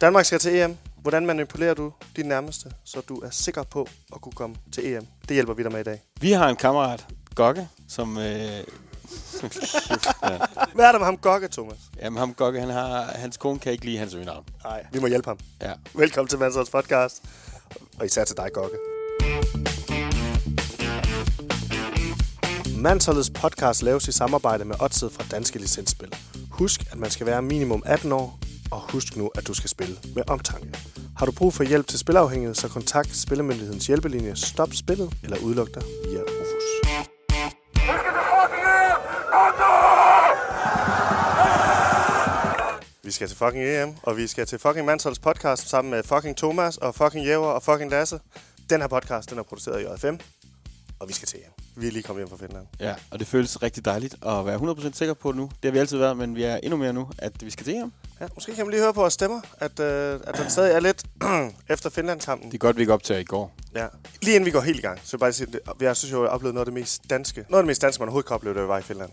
Danmark skal til EM. Hvordan manipulerer du din nærmeste, så du er sikker på at kunne komme til EM? Det hjælper vi dig med i dag. Vi har en kammerat, Gokke, som... Øh, ja. Hvad er der med ham Gokke, Thomas? Jamen, ham Gokke, han har, hans kone kan ikke lide hans øgenavn. Nej, vi må hjælpe ham. Ja. Velkommen til Mansholds podcast. Og især til dig, Gokke. Mansholdets podcast laves i samarbejde med Odset fra Danske Licensspil. Husk, at man skal være minimum 18 år, og husk nu, at du skal spille med omtanke. Har du brug for hjælp til spilafhængighed, så kontakt Spillemyndighedens hjælpelinje Stop Spillet eller udluk dig via Rufus. Vi skal til fucking EM, og vi skal til fucking Mansholds podcast sammen med fucking Thomas og fucking Jæver og fucking Lasse. Den her podcast, den er produceret i JFM, og vi skal til EM. Vi er lige kommet hjem fra Finland. Ja, og det føles rigtig dejligt at være 100% sikker på nu. Det har vi altid været, men vi er endnu mere nu, at vi skal til EM. Ja, måske kan man lige høre på vores stemmer, at, øh, at den stadig er lidt efter Finland-kampen. Det er godt, vi ikke optager i går. Ja. Lige inden vi går helt i gang, så vil jeg bare sige, at jeg synes jo, jeg har oplevet noget af det mest danske. Noget af det mest danske, man overhovedet kan opleve, da vi var i Finland.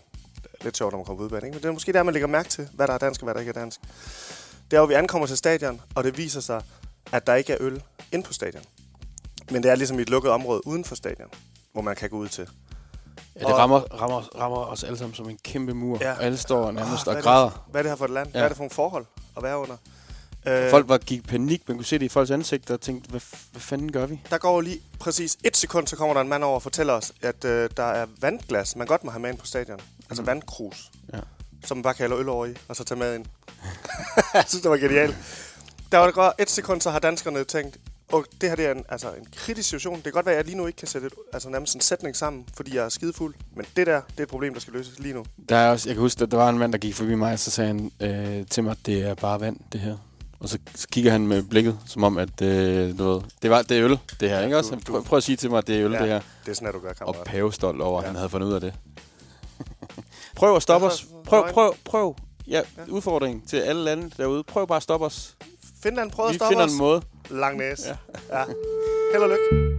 Lidt sjovt, når man kommer på udbanen, ikke? Men det er måske der, man lægger mærke til, hvad der er dansk og hvad der ikke er dansk. Det er jo, vi ankommer til stadion, og det viser sig, at der ikke er øl ind på stadion. Men det er ligesom i et lukket område uden for stadion, hvor man kan gå ud til. Ja, det Og- rammer, rammer, rammer os alle sammen som en kæmpe mur. Ja. Alle står nærmest hvad og er det- græder. Hvad er det her for et land? Ja. Hvad er det for nogle forhold at være under? Øh, Folk var, gik i panik. Man kunne se det i folks ansigter og tænkte, hvad, hvad fanden gør vi? Der går lige præcis et sekund, så kommer der en mand over og fortæller os, at øh, der er vandglas, man godt må have med ind på stadion. Altså Mm. vandkrus. Ja. Som man bare kan hælde øl over i, og så tage med ind. jeg synes, det var genialt. Der var der går et sekund, så har danskerne tænkt, og det her det er en, altså en kritisk situation. Det kan godt være, at jeg lige nu ikke kan sætte et, altså nærmest en sætning sammen, fordi jeg er skidefuld. Men det der, det er et problem, der skal løses lige nu. Der er også, jeg kan huske, at der var en mand, der gik forbi mig, og så sagde han øh, til mig, at det er bare vand, det her. Og så, så kigger han med blikket, som om, at øh, du ved, det, var, det er øl, det her. Ja, ikke du- også? Prøv, prøv at sige til mig, at det er øl, Ja. det her. Det er sådan, at du gør, Og kammerat. pavestolt over, at Ja. han havde fundet ud af det. prøv at stoppe os. Prøv, prøv, prøv. Ja, Ja. udfordring til alle lande derude. Prøv bare at stoppe os. Finland prøvede at Vi stoppe finder os. en måde. Lang næse. Ja. ja. Held og lykke.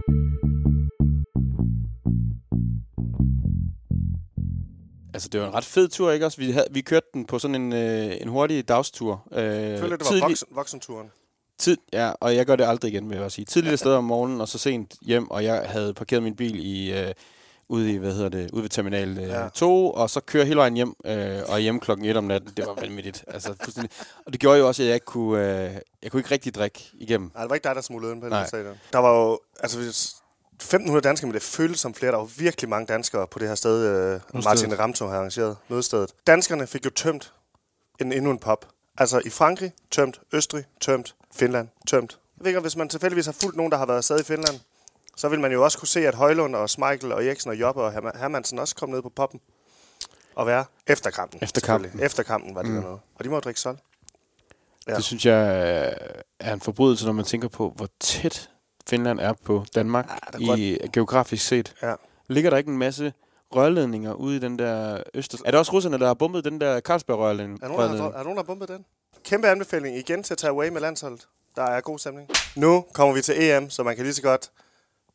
Altså, det var en ret fed tur, ikke også? Vi, havde, vi kørte den på sådan en, øh, en hurtig dagstur. Øh, Jeg føler, det var tidlig- voksen, voksenturen. Tid, ja, og jeg gør det aldrig igen, vil jeg sige. Tidligt afsted om morgenen, og så sent hjem, og jeg havde parkeret min bil i, øh, ude i, hvad hedder det, ude ved terminal øh, Ja. ja. 2, og så kører hele vejen hjem, øh, og hjemme klokken 1 om natten. Det var vanvittigt. altså, fuldstændig. Og det gjorde jo også, at jeg ikke kunne, øh, jeg kunne ikke rigtig drikke igennem. Nej, det var ikke dig, der smuglede ind på Nej. stadion. Der var jo, altså hvis 1500 danskere, men det føltes som flere. Der var virkelig mange danskere på det her sted, øh, Martin Ramto har arrangeret mødestedet. Danskerne fik jo tømt en, endnu en pop. Altså i Frankrig, tømt. Østrig, tømt. Finland, tømt. Jeg ved ikke, hvis man tilfældigvis har fulgt nogen, der har været afsted i Finland, så vil man jo også kunne se, at Højlund og Smeichel og Eriksen og Jobbe og Herma- Hermansen også kom ned på poppen og være efter kampen. Efter kampen. Efter kampen var det Mm. noget. Og de må drikke sol. Ja. Det synes jeg øh, er en forbrydelse, når man tænker på, hvor tæt Finland er på Danmark Ja, der er i geografisk set. Ja. Ligger der ikke en masse rørledninger ude i den der øster... Er det også russerne, der har bombet den der Carlsberg-rørledning? Er nogen, der har, er nogen, der har bumpet den? Kæmpe anbefaling igen til at tage away med landsholdet. Der er god stemning. Nu kommer vi til EM, så man kan lige så godt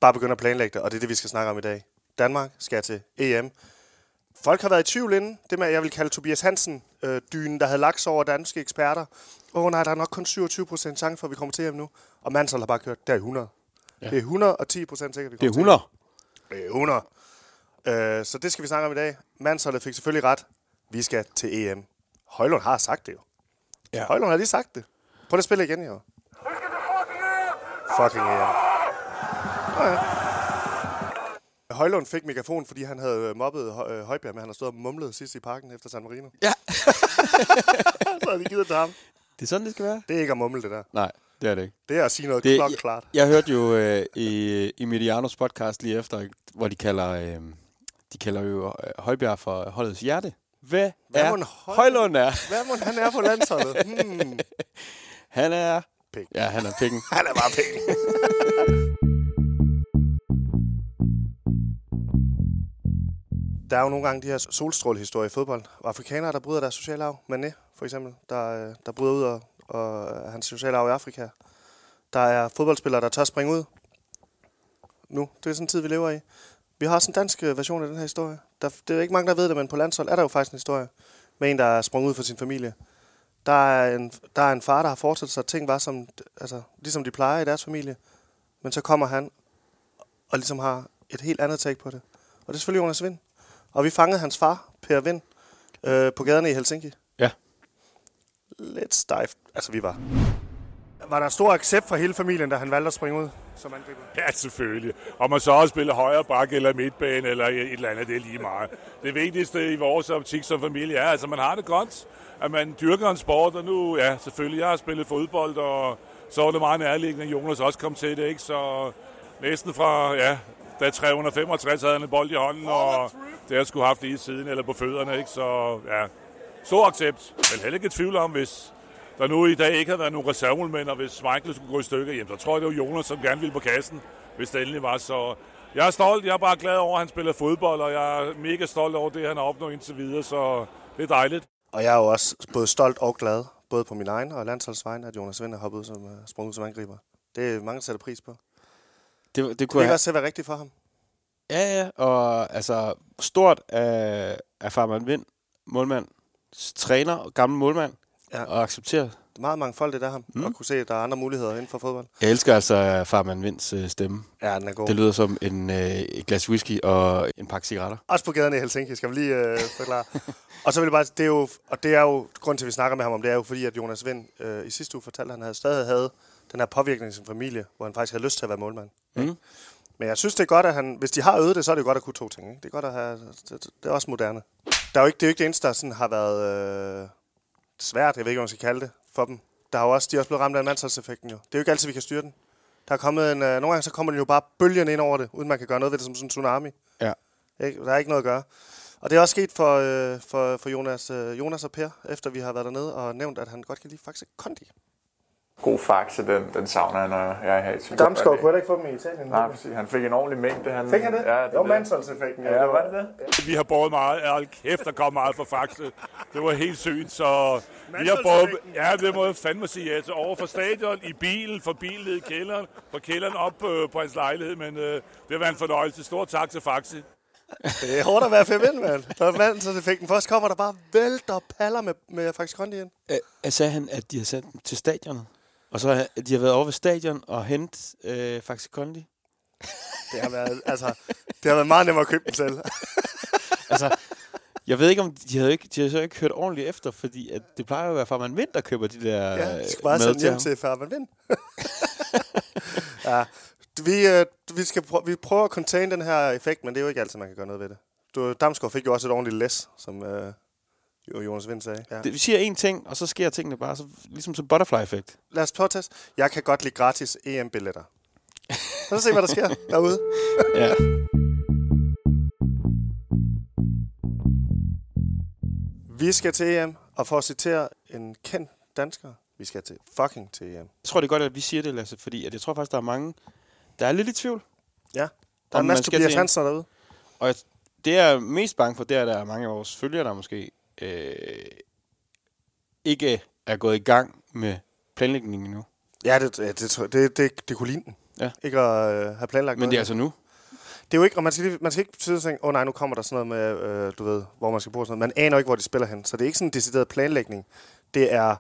bare begynde at planlægge det, og det er det, vi skal snakke om i dag. Danmark skal til EM. Folk har været i tvivl inden. Det med, jeg vil kalde Tobias Hansen, øh, dynen, der havde lagt sig over danske eksperter. Åh oh, nej, der er nok kun 27 procent chance for, at vi kommer til EM nu. Og Manshold har bare kørt, det er 100. Ja. Det er 110 procent sikkert, vi Det er kommer 100. til EM. Det er 100. Øh, så det skal vi snakke om i dag. Mansholdet fik selvfølgelig ret. Vi skal til EM. Højlund har sagt det jo. Ja. Højlund har lige sagt det. Prøv at spille igen, jo. Fucking EM. Højlund fik megafon, fordi han havde mobbet øh, Højbjerg, men han har stået og mumlet sidst i parken efter San Marino. Ja. så har de givet til ham. Det er sådan, det skal være? Det er ikke at mumle, det der. Nej, det er det ikke. Det er at sige noget Det- klokklart. Jeg hørte jo øh, i, i Medianos podcast lige efter, hvor de kalder, øh, de kalder jo øh, Højbjerg for holdets hjerte. Hvad, Hvad er mon Høj- Højlund er? Hvad må han er på landsholdet? Hmm. Han er... Pik. Ja, han er pikken. Han er bare pæn. Der er jo nogle gange de her solstrålehistorier i fodbold. Afrikanere, der bryder deres sociale arv. Mané, for eksempel, der, øh, der bryder ud af og, af hans sociale arv i Afrika. Der er fodboldspillere, der tør springe ud. Nu, det er sådan en tid, vi lever i. Vi har også en dansk øh, version af den her historie. Der, det er ikke mange, der ved det, men på landshold er der jo faktisk en historie med en, der er sprunget ud fra sin familie. Der er en, der er en far, der har fortsat sig, at ting var som, altså, ligesom de plejer i deres familie. Men så kommer han og ligesom har et helt andet take på det. Og det er selvfølgelig Jonas Vind. Og vi fangede hans far, Per Vind, øh, på gaderne i Helsinki. Ja. Lidt stejft. Altså, vi var. Var der stor accept fra hele familien, da han valgte at springe ud som angriber? Ja, selvfølgelig. Om man så også spiller højre bak eller midtbane eller et eller andet, det er lige meget. Det vigtigste i vores optik som familie er, altså man har det godt, at man dyrker en sport, og nu, ja, selvfølgelig, jeg har spillet fodbold, og så var det meget nærliggende, at Jonas også kom til det, ikke? Så næsten fra, ja, da 365 havde han en bold i hånden, og det har skulle haft lige siden, eller på fødderne, ikke? Så, ja, stor accept. Men heller ikke et tvivl om, hvis der nu i dag ikke havde været nogen reservemålmænd, og hvis Michael skulle gå i stykker, jamen, så tror jeg, det var Jonas, som gerne ville på kassen, hvis det endelig var. Så jeg er stolt. Jeg er bare glad over, at han spiller fodbold, og jeg er mega stolt over det, han har opnået indtil videre, så det er dejligt. Og jeg er jo også både stolt og glad, både på min egen og landsholdsvejen, at Jonas Vind er hoppet ud som uh, sprunget som angriber. Det er mange, der sætter pris på. Det, det Det kunne kan jeg... også være rigtigt for ham. Ja, ja, og altså stort af, af Farman Vind, målmand, træner og gammel målmand, Ja. og accepterer. Det er meget mangfoldigt af ham, mm. At kunne se, at der er andre muligheder inden for fodbold. Jeg elsker altså Farman Vinds øh, stemme. Ja, den er god. Det lyder som en, øh, et glas whisky og en pakke cigaretter. Også på gaderne i Helsinki, skal vi lige øh, forklare. og så vil jeg bare, det er jo, og det er jo, grund til, at vi snakker med ham om, det er jo fordi, at Jonas Vind øh, i sidste uge fortalte, at han havde stadig havde den her påvirkning i sin familie, hvor han faktisk havde lyst til at være målmand. Mm. Men jeg synes, det er godt, at han, hvis de har øvet det, så er det godt at kunne to ting. Ikke? Det er godt at have, det, det er også moderne. Der er jo ikke, det er jo ikke det eneste, der sådan har været øh, svært, jeg ved ikke, hvad man skal kalde det, for dem. Der er jo også, de er også blevet ramt af mandsholdseffekten jo. Det er jo ikke altid, vi kan styre den. Der er kommet en, øh, nogle gange så kommer den jo bare bølgerne ind over det, uden man kan gøre noget ved det som sådan en tsunami. Ja. Ikke? Der er ikke noget at gøre. Og det er også sket for, øh, for, for Jonas, øh, Jonas og Per, efter vi har været dernede og nævnt, at han godt kan lide faktisk kondi. God faxe, den, den savner jeg, når jeg er her i Tyskland. Damsgaard kunne heller ikke få dem i Italien. Nej, præcis. Han fik en ordentlig mængde. Han, Fik han det? Ja, det var mandsholdseffekten. Ja, var det det? Vi har båret meget. Hold kæft, der kom meget fra Faxe. Det var helt sygt, så vi har båret... Ja, det må jeg fandme sige ja til. Over for stadion, i bilen, fra bilen ned i kælderen, fra kælderen op øh, på hans lejlighed, men øh, det har været en fornøjelse. Stor tak til Faxe. Det er hårdt at være fem ind, mand. Der er mandsholdseffekten. Først kommer der bare vælter paller med, med faktisk kondi ind. Øh, sagde han, at de har sendt dem til stadionet? Og så har de har været over ved stadion og hentet øh, Faxe Kondi? Det har været, altså, det har været meget nemmere at købe dem selv. Altså, jeg ved ikke, om de havde ikke, de havde så ikke hørt ordentligt efter, fordi at det plejer jo at være Farman Vind, der køber de der Ja, øh, jeg skal bare sende hjem til Farman Vind. ja, vi, øh, vi, skal prø- vi prøver at contain den her effekt, men det er jo ikke altid, man kan gøre noget ved det. Du, Damsgaard fik jo også et ordentligt læs, som øh, jo Jonas Vind sagde. Ja. Det, vi siger én ting, og så sker tingene bare, så, ligesom som butterfly-effekt. Lad os teste. Jeg kan godt lide gratis EM-billetter. Os se, hvad der sker derude. Ja. Vi skal til EM, og for at citere en kendt dansker, vi skal til fucking til EM. Jeg tror, det er godt, at vi siger det, Lasse, fordi at jeg tror faktisk, der er mange, der er lidt i tvivl. Ja, der er en masse Tobias. Hansen derude. Og jeg, det jeg er mest bange for, det er, at der er mange af vores følgere, der måske øh, ikke er gået i gang med planlægningen endnu. Ja, det, det, det, det, det, kunne ligne den. Ja. Ikke at øh, have planlagt Men det er altså nu. Det er jo ikke, og man skal, man skal ikke sidde og tænke, åh oh, nej, nu kommer der sådan noget med, øh, du ved, hvor man skal bruge sådan noget. Man aner ikke, hvor de spiller hen. Så det er ikke sådan en decideret planlægning. Det er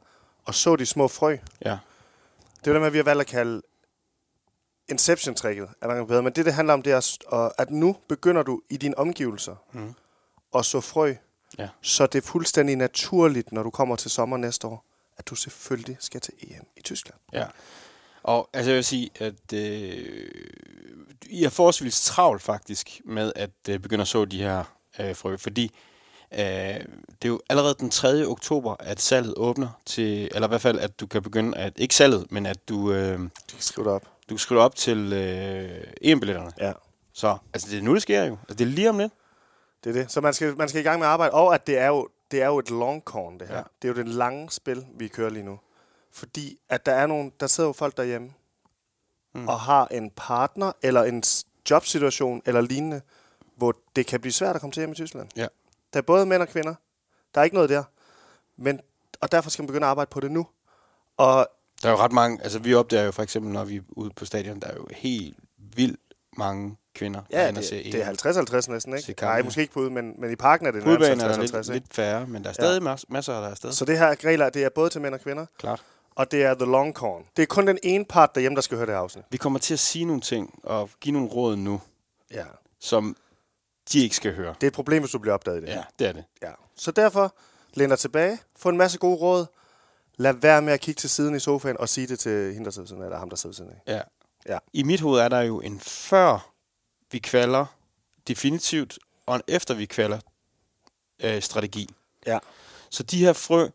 at så de små frø. Ja. Det er jo det med, vi har valgt at kalde Inception-tricket, er mange bedre. Men det, det handler om, det er, at- nu begynder du i dine omgivelser Mhm. at så frø. Ja. Så det er fuldstændig naturligt, når du kommer til sommer næste år, at du selvfølgelig skal til EM i Tyskland. Ja. Og altså, jeg vil sige, at øh, I er forholdsvis travlt faktisk med at øh, begynde at så de her øh, frø, fordi øh, det er jo allerede den 3. oktober, at salget åbner til, eller i hvert fald, at du kan begynde at, ikke salget, men at du, øh, Du kan skrive op. du kan skrive op til øh, EM-billetterne. Ja. Så, altså det er nu, det sker jo. Altså, det er lige om lidt. Det er det. Så man skal, man skal i gang med at arbejde. Og at det er jo, det er jo et long corn, det her. Ja. Det er jo det lange spil, vi kører lige nu. Fordi at der er nogen, der sidder jo folk derhjemme mm. og har en partner eller en jobsituation eller lignende, hvor det kan blive svært at komme til hjem i Tyskland. Ja. Der er både mænd og kvinder. Der er ikke noget der. Men, og derfor skal man begynde at arbejde på det nu. Og Der er jo ret mange, altså vi opdager jo for eksempel, når vi er ude på stadion, der er jo helt vildt mange kvinder. Ja, det, det er 50-50 næsten, ikke? Nej, måske ikke på ude, men, men i parken er det er der 50-50, lidt, ikke? lidt færre, men der er stadig ja. masser, der er afsted. Så det her regler, det er både til mænd og kvinder, Klart. og det er the long corn. Det er kun den ene part derhjemme, der skal høre det afsnit. Vi kommer til at sige nogle ting og give nogle råd nu, Ja. som de ikke skal høre. Det er et problem, hvis du bliver opdaget i det. Ja, det er det. ja. Så derfor, læn dig tilbage, få en masse gode råd, lad være med at kigge til siden i sofaen og sige det til hende, der sidder siden af, eller ham, der sidder siden af. Ja. Ja. I mit hoved er der jo en før vi kvalder definitivt, og en efter vi kvalder øh, strategi. Ja. Så de her frø,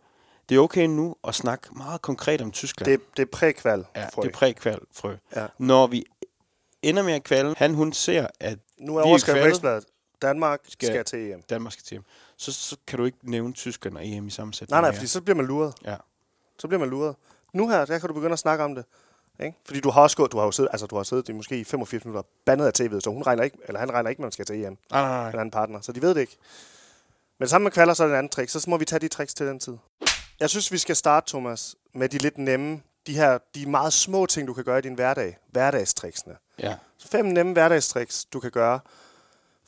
det er okay nu at snakke meget konkret om Tyskland. Det, det er prækval, ja, frø. det er prækval frø. Ja. Når vi ender med at kvalde, han hun ser, at Nu er er overskriften. Danmark skal, Skal- til EM. Danmark skal til hjem, så, så kan du ikke nævne Tyskland og EM i sammensætning. Nej, nej, mere. fordi så bliver man luret. Ja. Så bliver man luret. Nu her, der kan du begynde at snakke om det. Ikke? Fordi du har også gået, du har jo siddet, altså du har siddet i måske i 85 minutter bandet af tv'et, så hun regner ikke, eller han regner ikke, at man skal til EM. Nej, nej, nej. eller anden partner, så de ved det ikke. Men sammen med kvalder, så er det en anden trick, så må vi tage de tricks til den tid. Jeg synes, vi skal starte, Thomas, med de lidt nemme, de her de meget små ting, du kan gøre i din hverdag. Hverdagstricksene. Ja. Så fem nemme hverdagstricks, du kan gøre,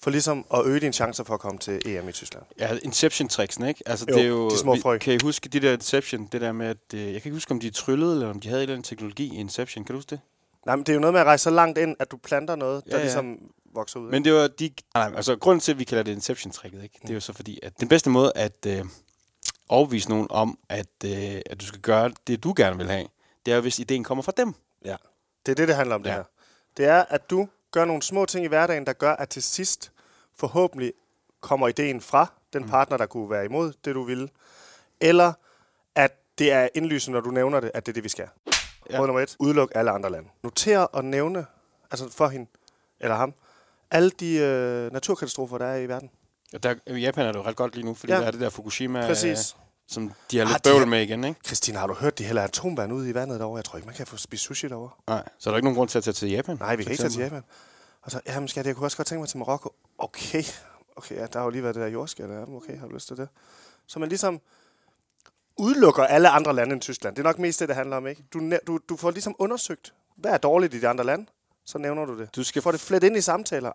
for ligesom at øge dine chancer for at komme til EM i Tyskland. Ja, Inception-tricksen, ikke? Altså, Jo, det er jo, de små vi- frø. Kan I huske de der Inception? Det der med, at... Øh, jeg kan ikke huske, om de tryllede, eller om de havde en eller anden teknologi i Inception. Kan du huske det? Nej, men det er jo noget med at rejse så langt ind, at du planter noget, der Ja, ja. ligesom vokser ud. Men det var de... Nej, altså, grunden til, at vi kalder det Inception-tricket, ikke? Det er jo så fordi, at den bedste måde at øh, overbevise nogen om, at, øh, at du skal gøre det, du gerne vil have, det er jo, hvis ideen kommer fra dem. Ja. Det er det, det handler om, det Ja. her. Det er, at du gør nogle små ting i hverdagen, der gør, at til sidst forhåbentlig kommer ideen fra den Mm. partner, der kunne være imod det, du ville. Eller at det er indlysende, når du nævner det, at det er det, vi skal. Ja. Ja. Råd nummer et. Udluk alle andre lande. Noter og nævne, altså for hende, eller ham, alle de øh, naturkatastrofer, der er i verden. Og der, I Japan er det jo ret godt lige nu, fordi Ja. der er det der Fukushima, Præcis. Øh, som de har Ah, lidt bøvl har- med igen, ikke? Christina, har du hørt, de hælder atomvand ud i vandet derovre? Jeg tror ikke, man kan få spise sushi derovre. Nej, så er der ikke nogen grund til at tage til Japan. Nej, vi kan ikke tage til. Japan. Og så, jamen skat, jeg kunne også godt tænke mig til Marokko. Okay, okay, ja, der har jo lige været det der jordskæld. Ja, okay, har du lyst til det? Så man ligesom udelukker alle andre lande end Tyskland. Det er nok mest det, det handler om, ikke? Du, du, du får ligesom undersøgt, hvad er dårligt i de andre lande, så nævner du det. Du skal Får det flet ind i samtaler.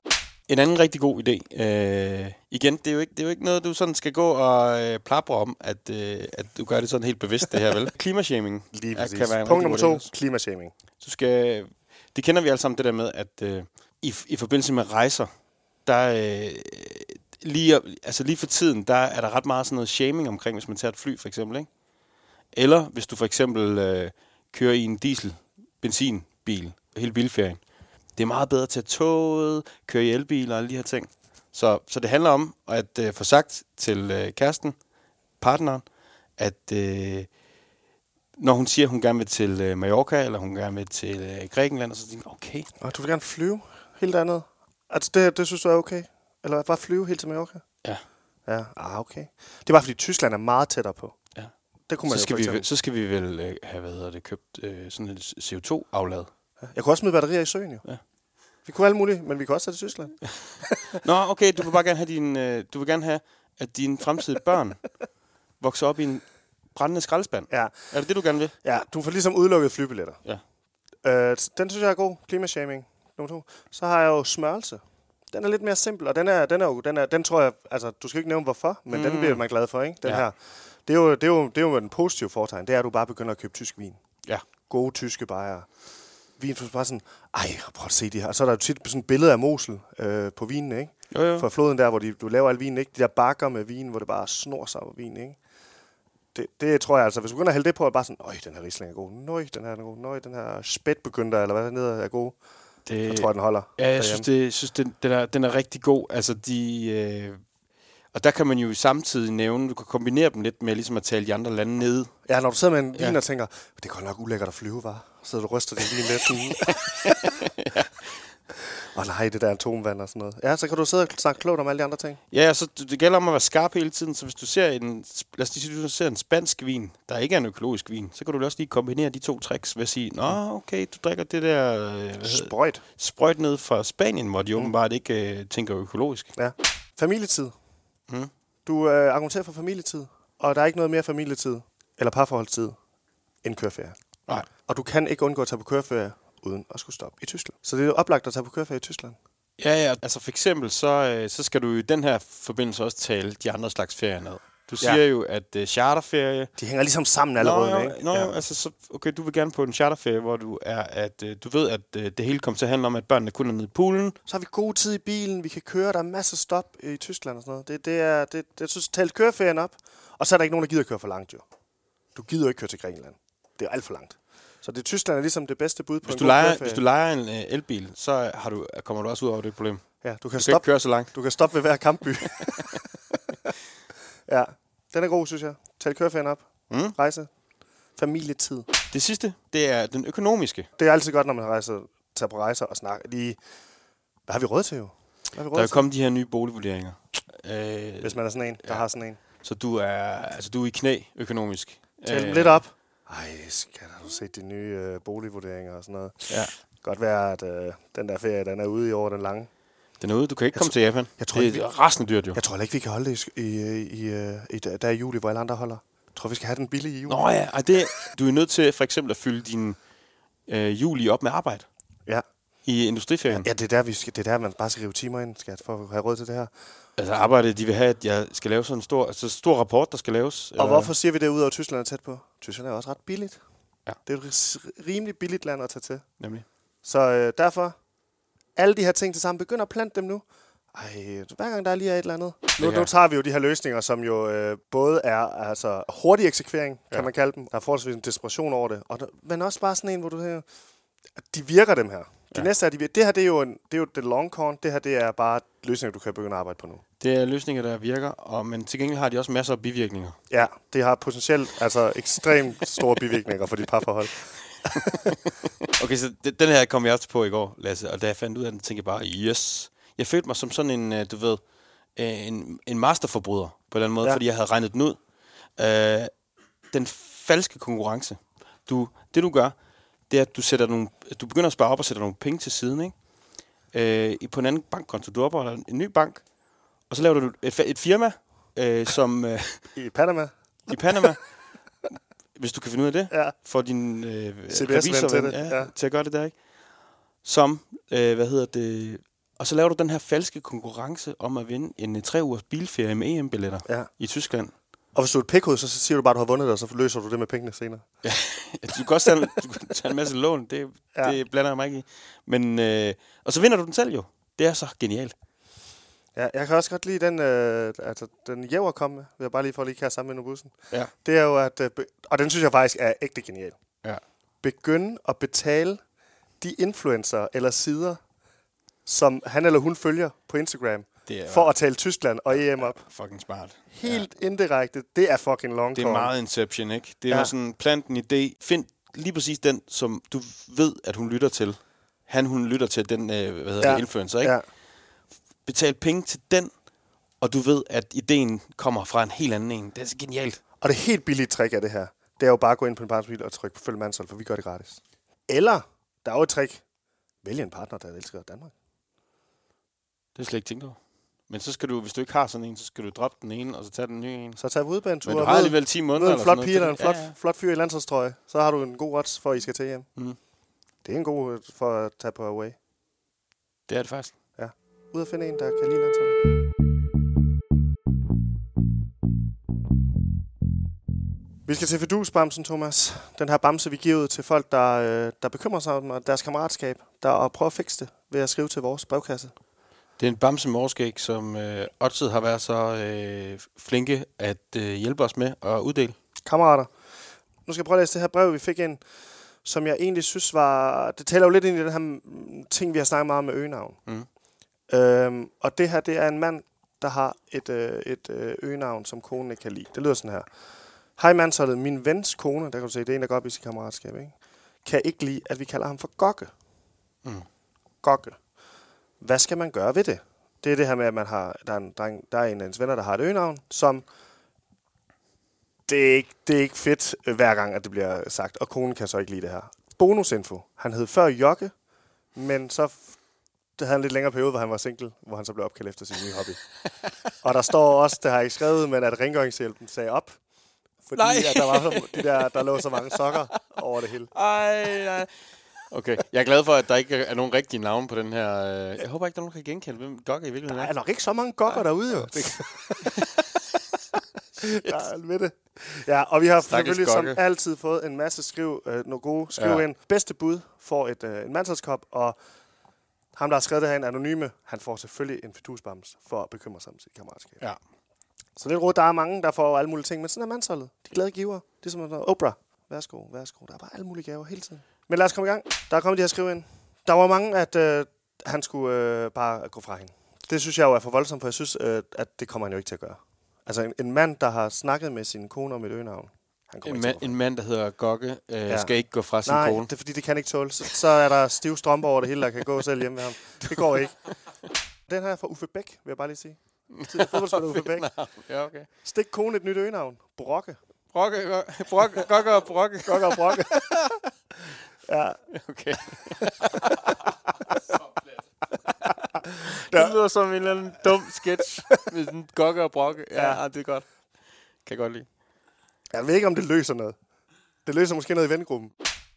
En anden rigtig god idé. Øh, igen, det er, jo ikke, det er jo ikke noget, du sådan skal gå og øh, plapre om, at, øh, at du gør det sådan helt bevidst, det her, vel? Klimashaming. Lige præcis. kan være en Punkt nummer to, klimashaming. Du skal, det kender vi alle sammen, det der med, at øh, i, i forbindelse med rejser, der øh, lige, altså lige for tiden, der er der ret meget sådan noget shaming omkring, hvis man tager et fly, for eksempel, ikke? Eller hvis du for eksempel øh, kører i en diesel, benzinbil, hele bilferien. Det er meget bedre at tage toget, køre i elbil og alle de her ting. Så, så det handler om at øh, få sagt til øh, kæresten, partneren, at øh, når hun siger, at hun gerne vil til øh, Mallorca, eller hun gerne vil til øh, Grækenland, så tænker jeg, okay, Og du vil gerne flyve helt andet. Altså, det, det synes du er okay? Eller bare flyve helt til Mallorca? Ja. Ja, ah, okay. Det er bare, fordi Tyskland er meget tættere på. Ja. Det kunne man så skal, vi, så skal vi vel øh, have hvad hedder det, købt øh, sådan et CO2-aflad. Jeg kunne også smide batterier i søen, jo. Ja. Vi kunne alt muligt, men vi kan også tage til Tyskland. Nå, okay, du vil bare gerne have din, øh, du vil gerne have, at dine fremtidige børn vokser op i en brændende skraldespand. Ja, Er det det, du gerne vil? ja du får ligesom udelukket flybilletter. Ja. Øh, den synes jeg er god. Klimashaming. Nummer to. Så har jeg jo smørelse. Den er lidt mere simpel, og den er, den er jo, den, er, den tror jeg, altså, du skal ikke nævne hvorfor, men mm. den bliver man glad for, ikke? Den Ja. her. Det er, jo, det, er jo, det er jo en positiv foretegn. Det er, at du bare begynder at købe tysk vin. Ja. Gode tyske bajere. Vin, for bare sådan, ej, prøv at se det her. Og så er der jo tit sådan et billede af Mosel øh, på vinene, ikke? Jo, jo. fra floden der, hvor de, du laver al vin, ikke? De der bakker med vin, hvor det bare snor sig over vin, ikke? Det, det tror jeg altså, hvis du begynder at hælde det på, er bare sådan, øj, den her Riesling er god, nøj, den her er god, nøj, den her spætbegynder, eller hvad der er god. Det, Jeg tror, den holder. Ja, jeg synes, det, synes den, den, er, den er rigtig god. Altså, de, øh, og der kan man jo samtidig nævne, du kan kombinere dem lidt med ligesom at tale de andre lande ned. Ja, når du sidder med en Ja. vin og tænker, det er godt nok ulækkert at flyve, var. Så du ryster din vin lidt sådan. Og nej, det der atomvand og sådan noget. Ja, så kan du sidde og snakke klogt om alle de andre ting. Ja, så det det gælder om at være skarp hele tiden, så hvis du ser en, lad os lige sige, du ser en spansk vin, der ikke er en økologisk vin, så kan du også lige kombinere de to tricks ved at sige, nå, okay, du drikker det der øh, det? Sprøjt. sprøjt ned fra Spanien, hvor de åbenbart ikke øh, tænker økologisk. Ja. Familietid. Mm. Du øh, argumenterer for familietid, og der er ikke noget mere familietid, eller parforholdstid, end køreferie. Nej. Og du kan ikke undgå at tage på køreferie, uden at skulle stoppe i Tyskland. Så det er jo oplagt at tage på køreferie i Tyskland. Ja, ja. Altså for eksempel, så, øh, så skal du i den her forbindelse også tale de andre slags ferier ned. Du siger Ja. jo, at uh, charterferie... De hænger ligesom sammen alle Nå, jo, ikke? nå, ja. altså, så, okay, du vil gerne på en charterferie, hvor du er, at uh, du ved, at uh, det hele kommer til at handle om, at børnene kun er nede i poolen. Så har vi god tid i bilen, vi kan køre, der er masser af stop i Tyskland og sådan noget. Det, det er, det, det, jeg synes, talt køreferien op, og så er der ikke nogen, der gider køre for langt, jo. Du gider jo ikke køre til Grækenland. Det er alt for langt. Så det Tyskland er ligesom det bedste bud på Hvis en du, leger, køreferie. hvis du leger en uh, elbil, så har du, kommer du også ud over det problem. ja, du kan, Du kan stoppe, køre så langt. du kan stoppe ved hver kampby. ja, den er god, synes jeg. Tal køreferien op. Mm. Rejse. Familietid. Det sidste, det er den økonomiske. Det er altid godt, når man rejser, tager på rejser og snakker. Lige, hvad har vi råd til, jo? Hvad har vi Der råd er til? kommet de her nye boligvurderinger. Øh, Hvis man er sådan en, der Ja. har sådan en. så du er, altså, du er i knæ økonomisk. Tal dem Øh, lidt op. Ej, skat, har du set de nye øh, boligvurderinger og sådan noget? Ja. Godt være, at øh, den der ferie, den er ude i år, den lange. Den er ude. Du kan ikke Jeg komme til Japan. jeg tror det vi- er resten dyrt, jo. Jeg tror ikke, vi kan holde det i, i, i, øh, i, der i juli, hvor alle andre holder. Jeg tror, vi skal have den billige i juli. Nå ja, ej, det, du er nødt til for eksempel at fylde din øh, juli op med arbejde Ja. i industriferien. ja, det er der, vi skal, det er der, man bare skal rive timer ind, skat, for at have råd til det her. Altså arbejdet, de vil have, at jeg skal lave sådan en stor, altså stor rapport, der skal laves. Og hvorfor siger vi det ud over Tyskland er tæt på? Tyskland er også ret billigt. Ja. Det er et rimelig billigt land at tage til. Nemlig. Så øh, derfor, alle de her ting til sammen, begynder at plante dem nu. Ej, hver gang der lige er et eller andet. Nu, nu tager vi jo de her løsninger, som jo øh, både er altså, hurtig eksekvering, kan Ja. man kalde dem. Der er forholdsvis en desperation over det. Og der, men også bare sådan en, hvor du at de virker dem her. De Ja. næste er, de. Det her, det er jo, en, det er jo det long con. Det her, det er bare løsninger, du kan begynde at arbejde på nu. Det er løsninger, der virker, og, men til gengæld har de også masser af bivirkninger. Ja, det har potentielt altså ekstremt store bivirkninger for dit parforhold. Okay, så de- den her kom jeg også på i går, Lasse, og da jeg fandt ud af den, tænkte jeg bare, yes. Jeg følte mig som sådan en, øh, du ved, øh, en, en masterforbryder på en eller anden måde, ja. fordi jeg havde regnet den ud. Øh, den falske konkurrence. Du, det du gør, det er, at du, sætter nogle, du begynder at spare op og sætter nogle penge til siden, ikke? Øh, i- på en anden bankkonto. Du opretter en, en ny bank, og så laver du et, et firma, øh, som øh, I Panama, i Panama, hvis du kan finde ud af det, ja. for din øh, revisorven, til det, Ja, ja. til at gøre det der, ikke? Som, øh, hvad hedder det, og så laver du den her falske konkurrence om at vinde en øh, tre ugers bilferie med EM-billetter ja. i Tyskland. Og hvis du er et pikhoved, så, så siger du bare, at du har vundet det, og så løser du det med pengene senere. Du kan også tage, en- du kan tage en masse lån, det, Ja. ja. det blander jeg mig ikke i. Men, øh, og så vinder du den selv jo. Det er så genialt. Ja, jeg kan også godt lide den, øh, altså, den jæver kom med, vil jeg bare lige få lige kaste sammen med bussen. Ja. Det er jo, at, øh, og den synes jeg faktisk er ægte genial. Ja. Begynde at betale de influencer eller sider, som han eller hun følger på Instagram, Det er for at tale Tyskland og EM op. fucking smart. Helt ja. indirekte. Det er fucking long Det er meget Inception, ikke? Det er Ja. sådan, plant en idé. Find lige præcis den, som du ved, at hun lytter til. Han, hun lytter til den, øh, hvad hedder Ja. det, influencer, ikke? Ja. Betal penge til den, og du ved, at ideen kommer fra en helt anden en. Det er så genialt. Og det helt billige trick af det her, det er jo bare at gå ind på en partnerbil og trykke på følg mandshold, for vi gør det gratis. Eller, der er jo et trick. Vælg en partner, der elsker Danmark. Det er slet ikke tænkt over. Men så skal du, hvis du ikke har sådan en, så skal du droppe den ene, og så tage den nye en. Så tag udbanetur Men du og har alligevel 10 måneder. mød en eller flot sådan pige eller en flot, det. ja, flot fyr i landsholdstrøje. Så har du en god odds for, at I skal til hjem. Mm. Det er en god for at tage på away. Det er det faktisk. Ud at finde en, der kan lide landsholdet. Vi skal til fidusbamsen, Thomas. Den her bamse, vi giver ud til folk, der, øh, der bekymrer sig om deres kammeratskab, der og prøver at fikse det ved at skrive til vores brevkasse. Det er en bamse morskæg, som øh, Odset har været så øh, flinke at øh, hjælpe os med at uddele. Kammerater, nu skal jeg prøve at læse det her brev, vi fik ind, som jeg egentlig synes var... Det taler jo lidt ind i den her mm, ting, vi har snakket meget om med øgenavn. Mm. Øhm, og det her, det er en mand, der har et, øh, et øh, øgenavn, som konen ikke kan lide. Det lyder sådan her. Hej mandsholdet, min vens kone, der kan du se, det er en, der går op i sit kammeratskab, ikke? kan ikke lide, at vi kalder ham for Gokke. Mm. Gokke. Hvad skal man gøre ved det? Det er det her med, at man har, der, er en, dreng, der er en af ens venner, der har et øgenavn, som det er, ikke, det er ikke fedt øh, hver gang, at det bliver sagt, og konen kan så ikke lide det her. Bonusinfo. Han hed før Jokke, men så det havde han en lidt længere periode, hvor han var single, hvor han så blev opkaldt efter sin nye hobby. og der står også, det har jeg ikke skrevet, men at rengøringshjælpen sagde op, fordi Nej. at der, var så, de der, der lå så mange sokker over det hele. Ej, nej. Okay, jeg er glad for, at der ikke er nogen rigtige navne på den her. øh, Jeg håber ikke, der er nogen, der kan genkende, hvem Gokke i virkeligheden Der er. er nok ikke så mange gokker derude, jo. Ja, med det. Ja, og vi har Stakkels selvfølgelig som Gokke. altid fået en masse skriv, øh, nogle gode skriv ja. Ind. Bedste bud får et, øh, en mandsholdskop, og ham, der har skrevet det her, en anonyme, han får selvfølgelig en fidusbams for at bekymre sig om sit kammeratskab. Ja. Så lidt råd, der er mange, der får alle mulige ting, men sådan er mandsholdet. De er glade giver. Det er som Oprah, værsgo, værsgo. Der er bare alle mulige gaver hele tiden. Men lad os komme i gang. Der er kommet de her skriv ind. Der var mange, at øh, han skulle øh, bare gå fra hende. Det synes jeg jo er for voldsomt, for jeg synes, øh, at det kommer han jo ikke til at gøre. Altså en, en mand, der har snakket med sin kone om et øgenavn, han kommer En, ikke til en mand, der hedder Gokke, øh, Ja. skal ikke gå fra sin Nej, kone. det er fordi, det kan ikke tåle. Så, så er der stive strømper over det hele, der kan gå selv hjemme med ham. Det går ikke. Den her er fra Uffe Bæk, vil jeg bare lige sige. Tidligere fodboldspiller Uffe Bæk. Ja, okay. Stik kone et nyt øgenavn. Brokke. Brokke, brokke, Gokke og Brokke. Gokke og Brokke. ja, Okay. det lyder som en eller anden dum sketch med sådan Gokke og Brokke. Ja, Ja. det er godt. Kan jeg godt lide. jeg ved ikke, om det løser noget. Det løser måske noget i vennegruppen.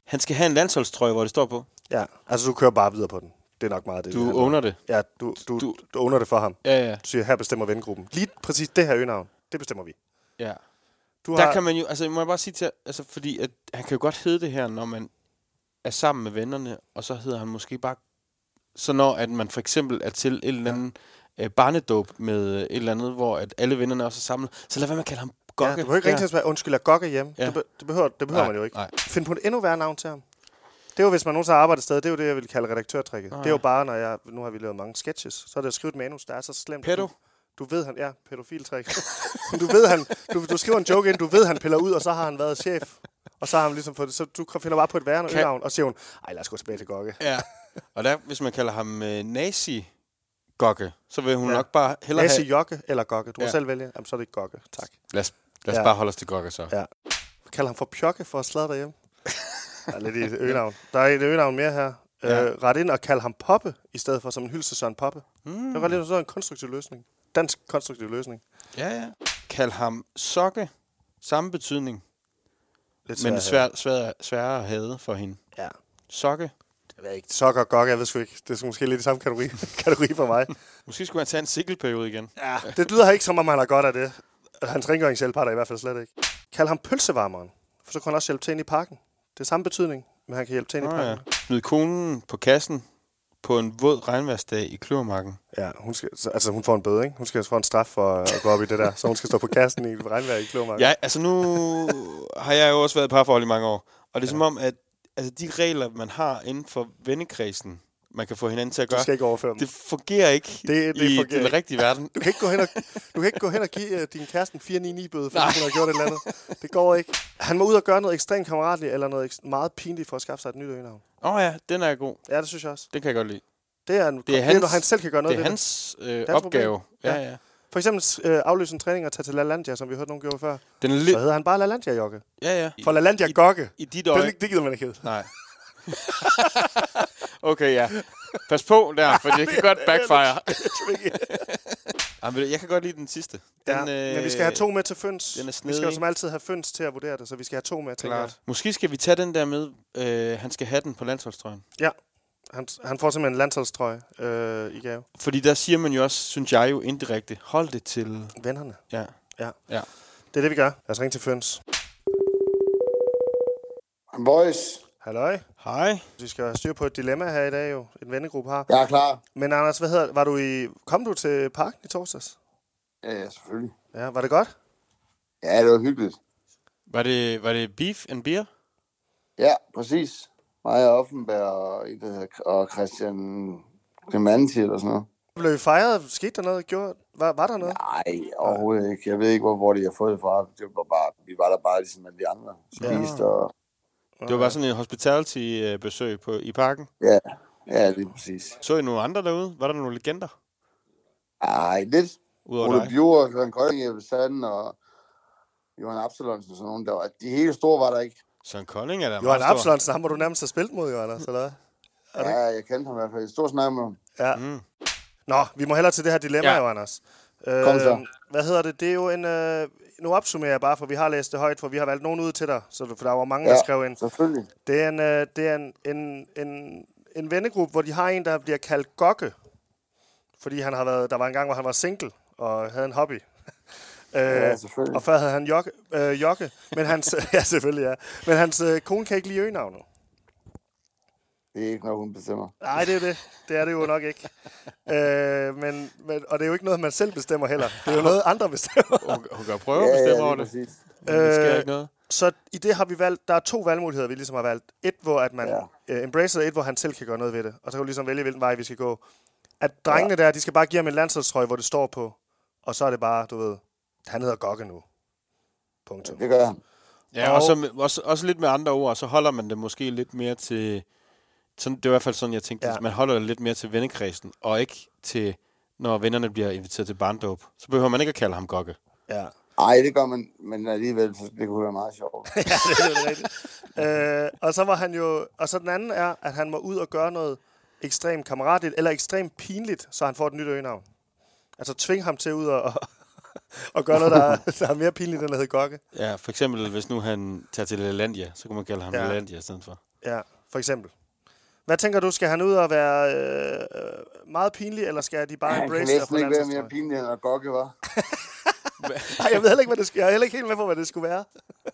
Han skal have en landsholdstrøje, hvor det står på. Ja, altså du kører bare videre på den. Det er nok meget det. Du owner det. Ja, du, du, du, Du- owner det for ham. Ja, ja. Du siger, her bestemmer vennegruppen. Lige præcis det her øgenavn, det bestemmer vi. ja. Du Der har, kan man jo, altså må jeg bare sige til, altså fordi at han kan jo godt hedde det her, når man er sammen med vennerne, og så hedder han måske bare, så når at man for eksempel er til et eller andet øh, barnedåb med øh, et eller andet, hvor at alle vennerne også er samlet, så lad være med at kalde ham Gokke. ja, du behøver ikke ringe til at sige, undskyld, er Gokke hjemme. Ja. Det, be, det behøver, det behøver Nej, man jo ikke. nej. Find på et endnu værre navn til ham. Det er jo, hvis man nogensinde har arbejdet et sted, det er jo det, jeg vil kalde redaktørtrækket. Ah, det er jo ja. bare, når jeg, nu har vi lavet mange sketches, så er det at skrive et manus, der er så slemt. Pedo. Du, ved, han, ja, pædofiltræk. Du ved, han, du, du skriver en joke ind, du ved, han piller ud, og så har han været chef. Og så har han ligesom fået det, så du finder bare på et værre Kan- øgenavn, og siger hun, ej, lad os gå tilbage til Gokke. Ja. Og der, hvis man kalder ham øh, nazi Gokke, så vil hun Ja. nok bare hellere Lasse have... Jokke eller Gokke. Du må Ja. selv vælge. Jamen, så er det ikke Gokke. Tak. Lad os, lad os Ja. bare holde os til Gokke så. Ja. Kald ham for Pjokke for at sladre derhjemme. Der er lidt i et øgenavn. Der er et øgenavn mere her. Ja. Øh, ret ind og kald ham Poppe, i stedet for som en til Søren Poppe. Mm. Det var lidt sådan en konstruktiv løsning. Dansk konstruktiv løsning. Ja, ja. Kald ham Sokke. Samme betydning, Lidt men svær at svær, svær, sværere at have for hende. Ja. Sokke. Jeg ved ikke. Sokker og Gokke, jeg ved sgu ikke. Det er måske lidt i samme kategori, kategori for mig. Måske skulle han tage en sikkelperiode igen. Ja. Det lyder ikke, som om han har godt af det. Hans rengøringshjælp har der i hvert fald slet ikke. Kald ham pølsevarmeren, for så kan han også hjælpe til ind i parken. Det er samme betydning, men han kan hjælpe til ind i parken. ja. Smid konen på kassen på en våd regnværsdag i Kløvermarken. Ja, hun skal, så- altså hun får en bøde, ikke? Hun skal få en straf for at gå op i det der. Så hun skal stå på kassen i regnvejr i Klomark. Ja, altså nu har jeg jo også været i parforhold i mange år. Og det er ja. som om, at altså, de regler, man har inden for vennekredsen, man kan få hinanden til at Du gøre, skal ikke overføre dem. det fungerer ikke Det- det i fungerer den ikke. rigtige verden. Du kan ikke gå hen og, du kan ikke gå hen og give uh, din kæreste en 499-bøde, fordi hun har gjort et eller andet. Det går ikke. Han må ud og gøre noget ekstremt kammeratligt, eller noget meget pinligt for at skaffe sig et nyt øgenavn. Åh oh, ja, den er god. Ja, det synes jeg også. Det kan jeg godt lide. Det er, en, Det er det hans- han selv kan gøre noget Det er ved hans øh, opgave. problem. Ja, Ja. For eksempel øh, aflyse en træning og tage til LaLandia, som vi hørte nogen gjorde før. Den er Så hedder han bare LaLandia Jokke. Ja, ja. For LaLandia i-. I dit Det, øje... det gider man ikke hedde. Nej. okay, ja. Pas på der, for det kan godt backfire. Jamen, jeg kan godt lide den sidste. Den, Ja, men vi skal have to med til føns. den er vi skal jo som altid have føns til at vurdere det, så vi skal have to med, tænker jeg. Klart. Måske skal vi tage den der med, øh, han skal have den på landsholdstrøjen. Han, han får simpelthen en landsholdstrøje øh, i gave. Fordi der siger man jo også, synes jeg jo indirekte, hold det til... Vennerne. Ja. Det er det, vi gør. Lad os ringe til Føns. Boys, Halløj. Hej. Vi skal have styr på et dilemma her i dag jo. En vennegruppe har. jeg er klar. Men Anders, hvad hedder, var du i, kom du til parken i torsdags? Ja, ja, selvfølgelig. Ja, var det godt? Ja, det var hyggeligt. Var det, var det beef and beer? Ja, præcis. Mig og Offenberg og, og Christian Grimanti eller sådan noget. Blev I fejret? Skete der noget? Gjorde, var, var der noget? Nej, overhovedet ikke. Jeg ved ikke, hvor, hvor de har fået det fra. Det var bare, vi var der bare ligesom alle de andre. Spiste og... Det var bare sådan en hospitality-besøg på, i parken. Ja, ja, lige præcis. Så I nogle andre derude? Var der nogle legender? Ej, lidt. Udover Ole? Bjur, Søren Kolding, Jeppe Sand og Johan Absalonsen og sådan nogen. Der var, de helt store var der ikke. Søren Kolding er der Johan meget stor. Absalonsen, ham må du nærmest have spillet mod, Johan, eller hvad? Er det Ja, jeg kendte ham i hvert fald. Jeg stod snak med ham. Ja. Mm. Nå, vi må hellere til det her dilemma, Ja. jo, Anders. Kom så. Øh, hvad hedder det? Det er jo en... Øh, nu opsummerer jeg bare, for vi har læst det højt, for vi har valgt nogen ud til dig, så, for der var mange, ja. der skrev ind. selvfølgelig. Det er, en, øh, det er en, en, en, en vennegruppe, hvor de har en, der bliver kaldt Gokke. Fordi han har været, der var en gang, hvor han var single og havde en hobby. Ja, Øh, selvfølgelig. og før havde han jokke, øh, jokke men hans, ja, selvfølgelig, ja. Men hans øh, kone kan ikke lide øgenavnet. Det er ikke noget, hun bestemmer. Nej, det er det. Det er det jo nok ikke. Øh, men, men, og det er jo ikke noget, man selv bestemmer heller. Det er jo noget, andre bestemmer. Hun, hun kan prøve at bestemme over lige det. præcis. Men det sker Øh, ikke noget. Så i det har vi valgt, der er to valgmuligheder, vi ligesom har valgt. Et, hvor at man Ja. ja. uh, embracer, et, hvor han selv kan gøre noget ved det. Og så kan du ligesom vælge, hvilken vej vi skal gå. At drengene ja. der, de skal bare give ham en landsholdstrøje, hvor det står på. Og så er det bare, du ved, han hedder Gokke nu. Punktum. Det gør han. Ja, Og- og så også, også lidt med andre ord, så holder man det måske lidt mere til... Sådan, det er i hvert fald sådan, jeg tænkte. Ja. Man holder det lidt mere til vennekredsen, og ikke til, når vennerne bliver inviteret til barndåb. Så behøver man ikke at kalde ham Gokke. Ja. Ej, det gør man, men alligevel, det kunne være meget sjovt. ja, det er det rigtigt. øh, og så var han jo... Og så den anden er, at han må ud og gøre noget ekstremt kammeratligt, eller ekstremt pinligt, så han får et nyt øgenavn. Altså tvinge ham til ud og, og, gøre noget, der er, der er mere pinligt, end at hedde Gokke. Ja, for eksempel, hvis nu han tager til Lelandia, så kan man kalde ham Ja. Lelandia i stedet for. Ja, for eksempel. Hvad tænker du, skal han ud og være øh, meget pinlig, eller skal de bare Han kan embrace det og få næsten ikke være mere landsholdstrøjen? pinlig, end at gokke, var. Nej, jeg ved heller ikke, hvad det skal. Jeg er heller ikke helt med på, hvad det skulle være.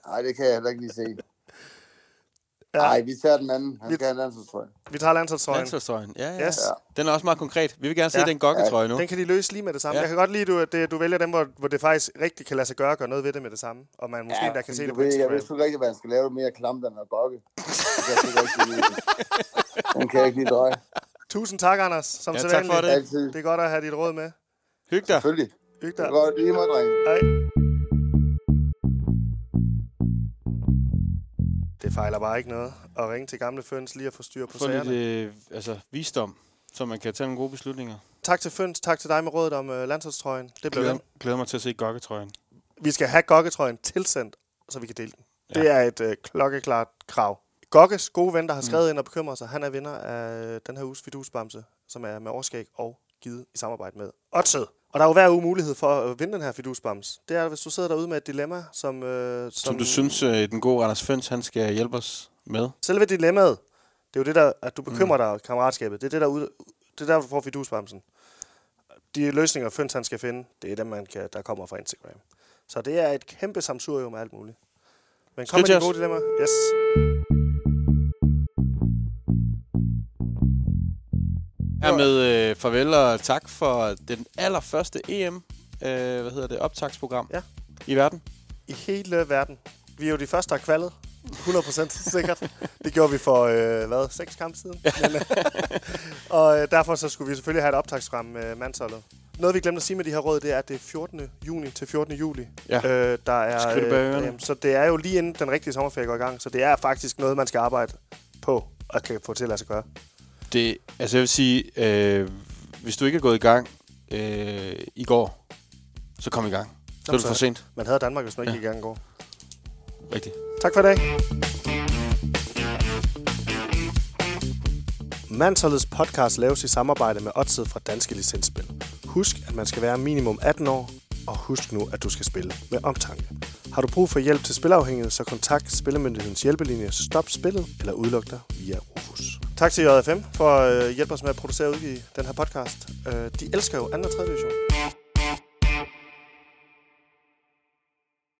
Nej, det kan jeg heller ikke lige se. Ja. Nej, vi tager den anden. Han Vi- skal have en landsholdstrøje. Vi tager landsholdstrøjen. Landsholdstrøjen, ja, ja. Yes. Ja. Den er også meget konkret. Vi vil gerne se Ja. den gokketrøje nu. Den kan de løse lige med det samme. Ja. Ja. Jeg kan godt lide, du, at det, du vælger dem, hvor, hvor det faktisk rigtig kan lade sig gøre at gøre noget ved det med det samme. Og man måske ja, der kan se du det på ved, Jeg Instagram. ved sgu ikke rigtig, hvad han skal lave mere klamt end at gokke. Det kan jeg ikke rigtig lide. Den kan jeg ikke lige drøje. Tusind tak, Anders. Som Ja, tak for det. Altid. Det er godt at have dit råd med. Hyg dig. Selvfølgelig. Hyg Det dig. er godt lige mig, dreng. Hej. Det fejler bare ikke noget at ringe til gamle Føns lige at få styr på Få lidt sagerne. øh, altså, visdom, så man kan tage nogle gode beslutninger. Tak til Føns, tak til dig med rådet om øh, landsholdstrøjen. Det blev Glæder, den. glæder mig til at se gokketrøjen. Vi skal have gokketrøjen tilsendt, så vi kan dele den. Ja. Det er et øh, klokkeklart krav. Gokkes gode ven, der har skrevet mm. ind og bekymrer sig, han er vinder af øh, den her uges fidusbamse, som er med overskæg og givet i samarbejde med Odset. Og der er jo hver uge mulighed for at vinde den her fidusbams. Det er, hvis du sidder derude med et dilemma, som... Øh, som, Som du synes, øh, den gode Anders Føns, han skal hjælpe os med. Selve dilemmaet, det er jo det der, at du bekymrer dig om kammeratskabet. Det er det, der, det er der du får fidusbamsen. De løsninger, Føns han skal finde, det er dem, man kan, der kommer fra Instagram. Så det er et kæmpe samsurium med alt muligt. Men kom Skriv med os. gode dilemmaer. Yes. Hermed øh, farvel og tak for den allerførste EM, øh, hvad hedder det, optagsprogram Ja. i verden. I hele verden. Vi er jo de første, der har kvalet. 100% sikkert. Det gjorde vi for, øh, hvad, seks kampe siden? Men, øh, og øh, derfor så skulle vi selvfølgelig have et optagsprogram med mandsholdet. Noget, vi glemte at sige med de her råd, det er, at det er 14. juni til 14. juli. Ja. Øh, der er, ørerne. øh, så det er jo lige inden den rigtige sommerferie går i gang. Så det er faktisk noget, man skal arbejde på og kan få til at lade sig gøre. Det, altså jeg vil sige, øh, hvis du ikke er gået i gang øh, i går, så kom i gang. Så er det for sent. Man havde Danmark, hvis man ikke Ja. i gang i går. Rigtigt. Tak for i dag. Mansholdets podcast laves i samarbejde med Odset fra Danske Licensspil. Husk, at man skal være minimum 18 år, og husk nu, at du skal spille med omtanke. Har du brug for hjælp til spilafhængighed, så kontakt Spillemyndighedens hjælpelinje Stop Spillet eller udluk dig via Rufus. Tak til JFM for øh, at hjælpe os med at producere og udgive den her podcast. Øh, de elsker jo 2. og 3. division.